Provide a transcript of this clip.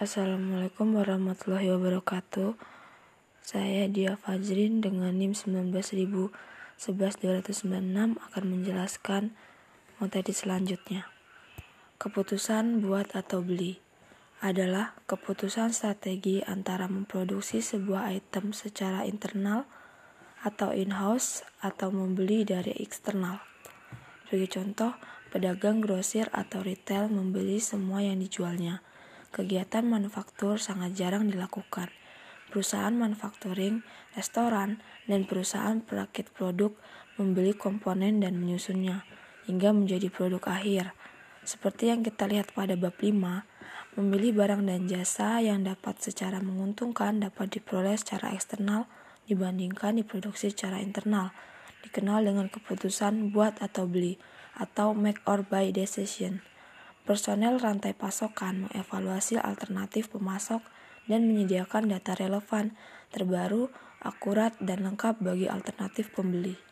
Assalamualaikum warahmatullahi wabarakatuh. Saya Dia Fajrin dengan NIM 1911296 akan menjelaskan materi selanjutnya. Keputusan buat atau beli adalah keputusan strategi antara memproduksi sebuah item secara internal atau in-house atau membeli dari eksternal. Sebagai contoh, pedagang grosir atau retail membeli semua yang dijualnya kegiatan manufaktur sangat jarang dilakukan. Perusahaan manufacturing, restoran, dan perusahaan perakit produk membeli komponen dan menyusunnya hingga menjadi produk akhir. Seperti yang kita lihat pada bab 5, membeli barang dan jasa yang dapat secara menguntungkan dapat diperoleh secara eksternal dibandingkan diproduksi secara internal, dikenal dengan keputusan buat atau beli atau make or buy decision. Personel rantai pasokan mengevaluasi alternatif pemasok dan menyediakan data relevan, terbaru, akurat, dan lengkap bagi alternatif pembeli.